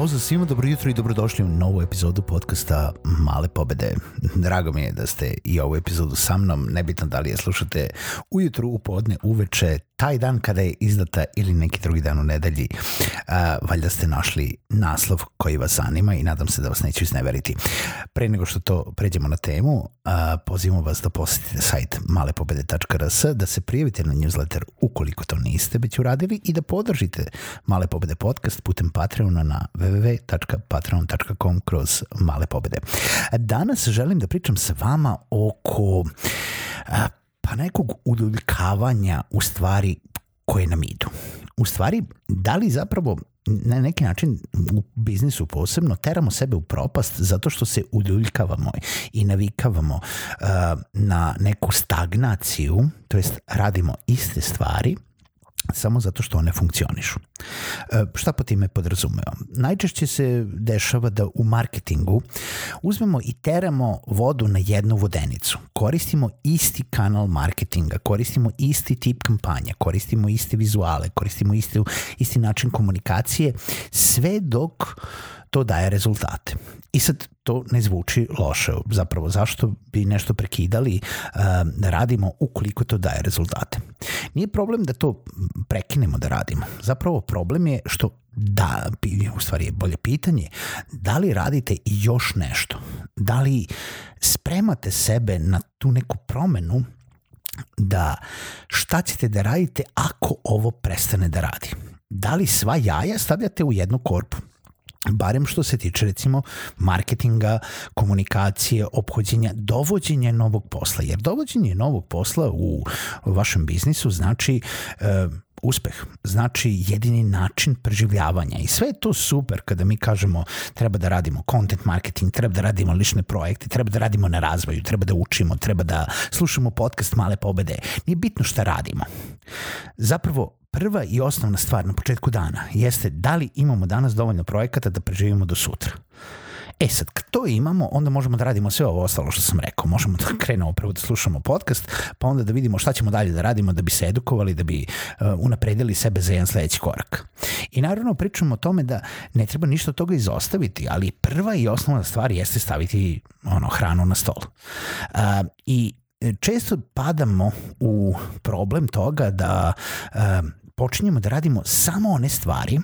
Pozdrav svima, dobro jutro i dobrodošli u novu epizodu podcasta Male pobede. Drago mi je da ste i ovu epizodu sa mnom, nebitno da li je slušate ujutru, u podne, uveče, taj dan kada je izdata ili neki drugi dan u nedelji, a, valjda ste našli naslov koji vas zanima i nadam se da vas neću izneveriti. Pre nego što to pređemo na temu, a, pozivamo vas da posetite sajt malepobede.rs, da se prijavite na newsletter ukoliko to niste već uradili i da podržite Male pobede podcast putem Patreona na www.patreon.com kroz Male pobede. Danas želim da pričam sa vama oko pa nekog udoljkavanja u stvari koje nam idu. U stvari, da li zapravo na neki način u biznisu posebno teramo sebe u propast zato što se uljuljkavamo i navikavamo uh, na neku stagnaciju, to jest radimo iste stvari, samo zato što one funkcionišu. E, šta po time podrazumevam? Najčešće se dešava da u marketingu uzmemo i teramo vodu na jednu vodenicu. Koristimo isti kanal marketinga, koristimo isti tip kampanja, koristimo iste vizuale, koristimo isti, isti način komunikacije, sve dok to daje rezultate. I sad to ne zvuči loše. Zapravo zašto bi nešto prekidali da radimo ukoliko to daje rezultate. Nije problem da to prekinemo da radimo. Zapravo problem je što da, u stvari je bolje pitanje, da li radite još nešto? Da li spremate sebe na tu neku promenu da šta ćete da radite ako ovo prestane da radi? Da li sva jaja stavljate u jednu korpu? Barem što se tiče recimo marketinga, komunikacije, obhođenja, dovođenja novog posla. Jer dovođenje novog posla u vašem biznisu znači e, uspeh, znači jedini način preživljavanja i sve je to super kada mi kažemo treba da radimo content marketing, treba da radimo lične projekte, treba da radimo na razvoju, treba da učimo, treba da slušamo podcast Male pobede. Nije bitno šta radimo. Zapravo prva i osnovna stvar na početku dana jeste da li imamo danas dovoljno projekata da preživimo do sutra. E sad, kad to imamo, onda možemo da radimo sve ovo ostalo što sam rekao. Možemo da krenemo prvo da slušamo podcast, pa onda da vidimo šta ćemo dalje da radimo da bi se edukovali, da bi uh, unapredili sebe za jedan sledeći korak. I naravno pričamo o tome da ne treba ništa od toga izostaviti, ali prva i osnovna stvar jeste staviti ono, hranu na stol. Uh, I često padamo u problem toga da uh, počinjemo da radimo samo one stvari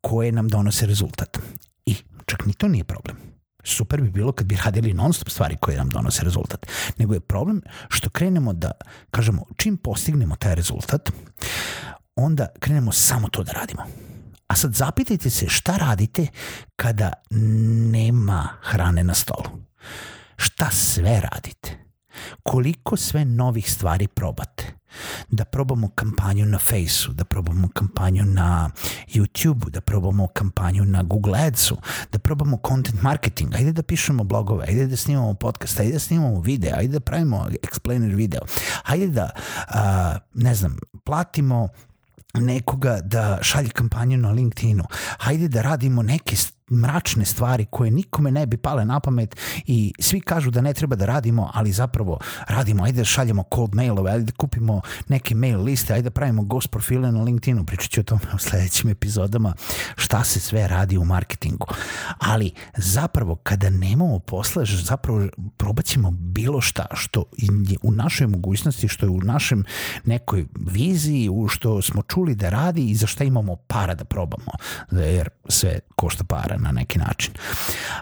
koje nam donose rezultat. Čak ni to nije problem. Super bi bilo kad bi radili non stop stvari koje nam donose rezultat. Nego je problem što krenemo da, kažemo, čim postignemo taj rezultat, onda krenemo samo to da radimo. A sad zapitajte se šta radite kada nema hrane na stolu. Šta sve radite? Koliko sve novih stvari probate? da probamo kampanju na Faceu, da probamo kampanju na YouTubeu, da probamo kampanju na Google Adsu, da probamo content marketing, ajde da pišemo blogove, ajde da snimamo podcast, ajde da snimamo video, ajde da pravimo explainer video, ajde da, uh, ne znam, platimo nekoga da šalje kampanju na LinkedInu, hajde da radimo neke mračne stvari koje nikome ne bi pale na pamet i svi kažu da ne treba da radimo, ali zapravo radimo, ajde da šaljemo cold mailove, ajde da kupimo neke mail liste, ajde da pravimo ghost profile na LinkedInu, pričat ću o tome u sledećim epizodama šta se sve radi u marketingu. Ali zapravo kada nemamo posla, zapravo probat ćemo bilo šta što je u našoj mogućnosti, što je u našem nekoj viziji, u što smo čuli da radi i za šta imamo para da probamo, jer sve košta para na neki način.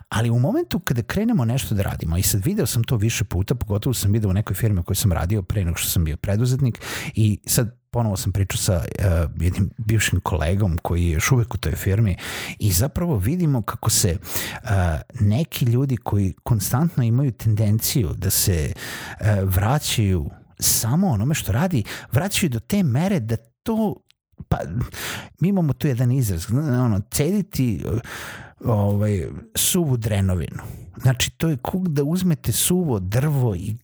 Ali u momentu kada krenemo nešto da radimo, i sad video sam to više puta, pogotovo sam video u nekoj firmi u kojoj sam radio pre nego što sam bio preduzetnik i sad ponovo sam pričao sa uh, jednim bivšim kolegom koji je još uvek u toj firmi i zapravo vidimo kako se uh, neki ljudi koji konstantno imaju tendenciju da se uh, vraćaju samo onome što radi, vraćaju do te mere da to pa mi imamo tu jedan izraz, ono, cediti ovaj, suvu drenovinu. Znači, to je kuk da uzmete suvo drvo i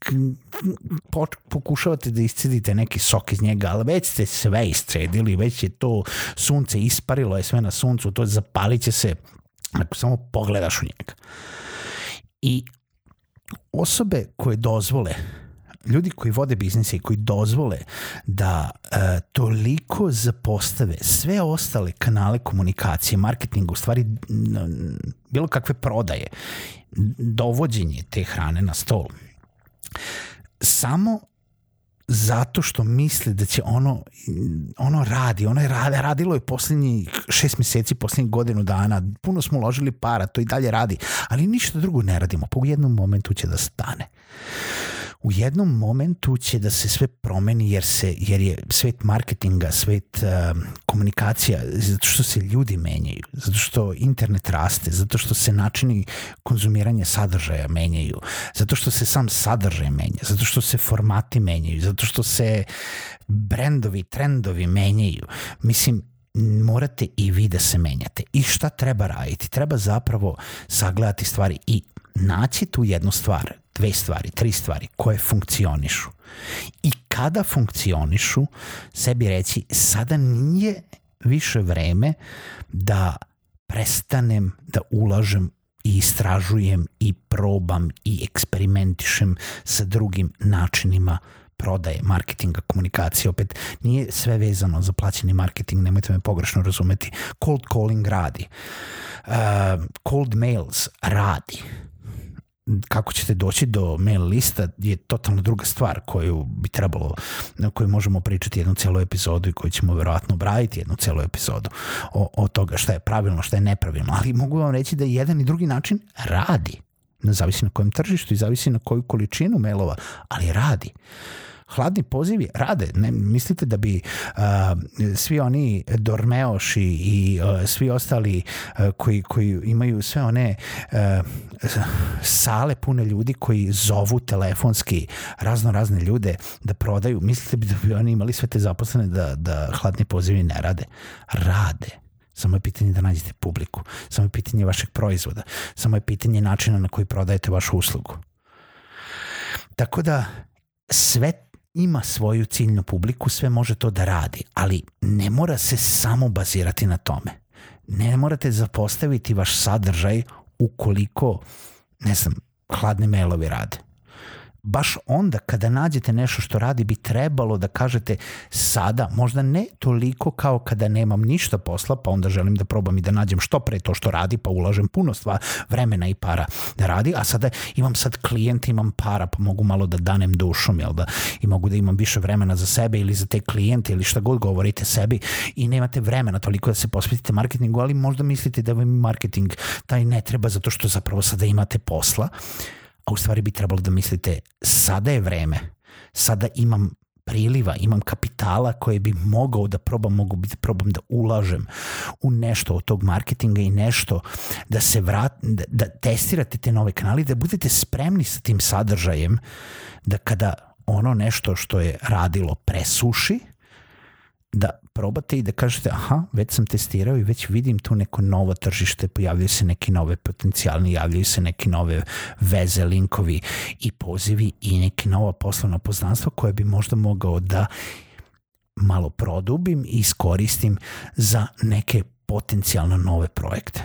pokušavate da iscedite neki sok iz njega, ali već ste sve iscedili, već je to sunce isparilo, je sve na suncu, to zapalit će se ako samo pogledaš u njega. I osobe koje dozvole ljudi koji vode biznise i koji dozvole da uh, toliko zapostave sve ostale kanale komunikacije, marketinga, u stvari bilo kakve prodaje, dovođenje te hrane na stol, samo zato što misle da će ono, ono radi, ono je radi, radilo je poslednjih šest meseci, poslednjih godinu dana, puno smo uložili para, to i dalje radi, ali ništa drugo ne radimo, po jednom momentu će da stane u jednom momentu će da se sve promeni jer se jer je svet marketinga, svet uh, komunikacija, zato što se ljudi menjaju, zato što internet raste, zato što se načini konzumiranja sadržaja menjaju, zato što se sam sadržaj menja, zato što se formati menjaju, zato što se brendovi, trendovi menjaju. Mislim, morate i vi da se menjate. I šta treba raditi? Treba zapravo sagledati stvari i naći tu jednu stvar, dve stvari, tri stvari koje funkcionišu. I kada funkcionišu, sebi reći sada nije više vreme da prestanem da ulažem i istražujem i probam i eksperimentišem sa drugim načinima prodaje, marketinga, komunikacije. Opet, nije sve vezano za plaćeni marketing, nemojte me pogrešno razumeti. Cold calling radi. Uh, cold mails radi kako ćete doći do mail lista je totalno druga stvar koju bi trebalo, na kojoj možemo pričati jednu celu epizodu i koju ćemo verovatno obraditi jednu celu epizodu o, o toga šta je pravilno, šta je nepravilno, ali mogu vam reći da jedan i drugi način radi. Zavisi na kojem tržištu i zavisi na koju količinu mailova, ali radi. Hladni pozivi rade. Ne, mislite da bi uh, svi oni Dormeoši i uh, svi ostali uh, koji, koji imaju sve one uh, sale pune ljudi koji zovu telefonski razno razne ljude da prodaju, mislite da bi oni imali sve te zaposlene da, da hladni pozivi ne rade? Rade. Samo je pitanje da nađete publiku. Samo je pitanje vašeg proizvoda. Samo je pitanje načina na koji prodajete vašu uslugu. Tako da sve ima svoju ciljnu publiku, sve može to da radi, ali ne mora se samo bazirati na tome. Ne morate zapostaviti vaš sadržaj ukoliko, ne znam, hladne mailovi rade baš onda kada nađete nešto što radi bi trebalo da kažete sada, možda ne toliko kao kada nemam ništa posla, pa onda želim da probam i da nađem što pre to što radi, pa ulažem puno stvar, vremena i para da radi, a sada imam sad klijente, imam para, pa mogu malo da danem dušom, jel da, i mogu da imam više vremena za sebe ili za te klijente ili šta god govorite sebi i nemate vremena toliko da se posvetite marketingu, ali možda mislite da vam marketing taj ne treba zato što zapravo sada imate posla a u stvari bi trebalo da mislite sada je vreme, sada imam priliva, imam kapitala koje bi mogao da probam, mogu da probam da ulažem u nešto od tog marketinga i nešto da se vrat, da, da testirate te nove kanale, da budete spremni sa tim sadržajem, da kada ono nešto što je radilo presuši, da probate i da kažete aha, već sam testirao i već vidim tu neko novo tržište, pojavljaju se neki nove potencijalni, javljaju se neke nove veze, linkovi i pozivi i neki nova poslovna poznanstva koje bi možda mogao da malo produbim i iskoristim za neke potencijalno nove projekte.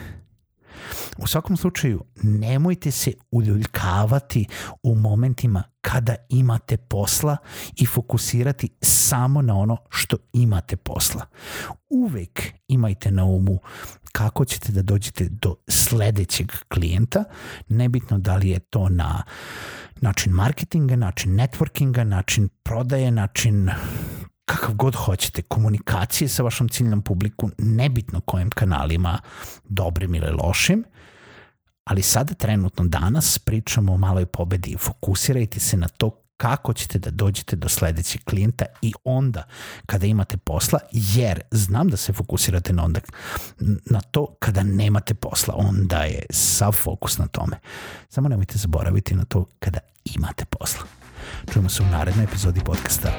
U svakom slučaju, nemojte se uljuljkavati u momentima kada imate posla i fokusirati samo na ono što imate posla. Uvek imajte na umu kako ćete da dođete do sledećeg klijenta, nebitno da li je to na način marketinga, način networkinga, način prodaje, način kakav god hoćete, komunikacije sa vašom ciljnom publiku, nebitno kojim kanalima, dobrim ili lošim, ali sada trenutno danas pričamo o maloj pobedi. Fokusirajte se na to kako ćete da dođete do sledećeg klijenta i onda kada imate posla, jer znam da se fokusirate na, onda, na to kada nemate posla, onda je sav fokus na tome. Samo nemojte zaboraviti na to kada imate posla. Čujemo se u narednoj epizodi podcasta.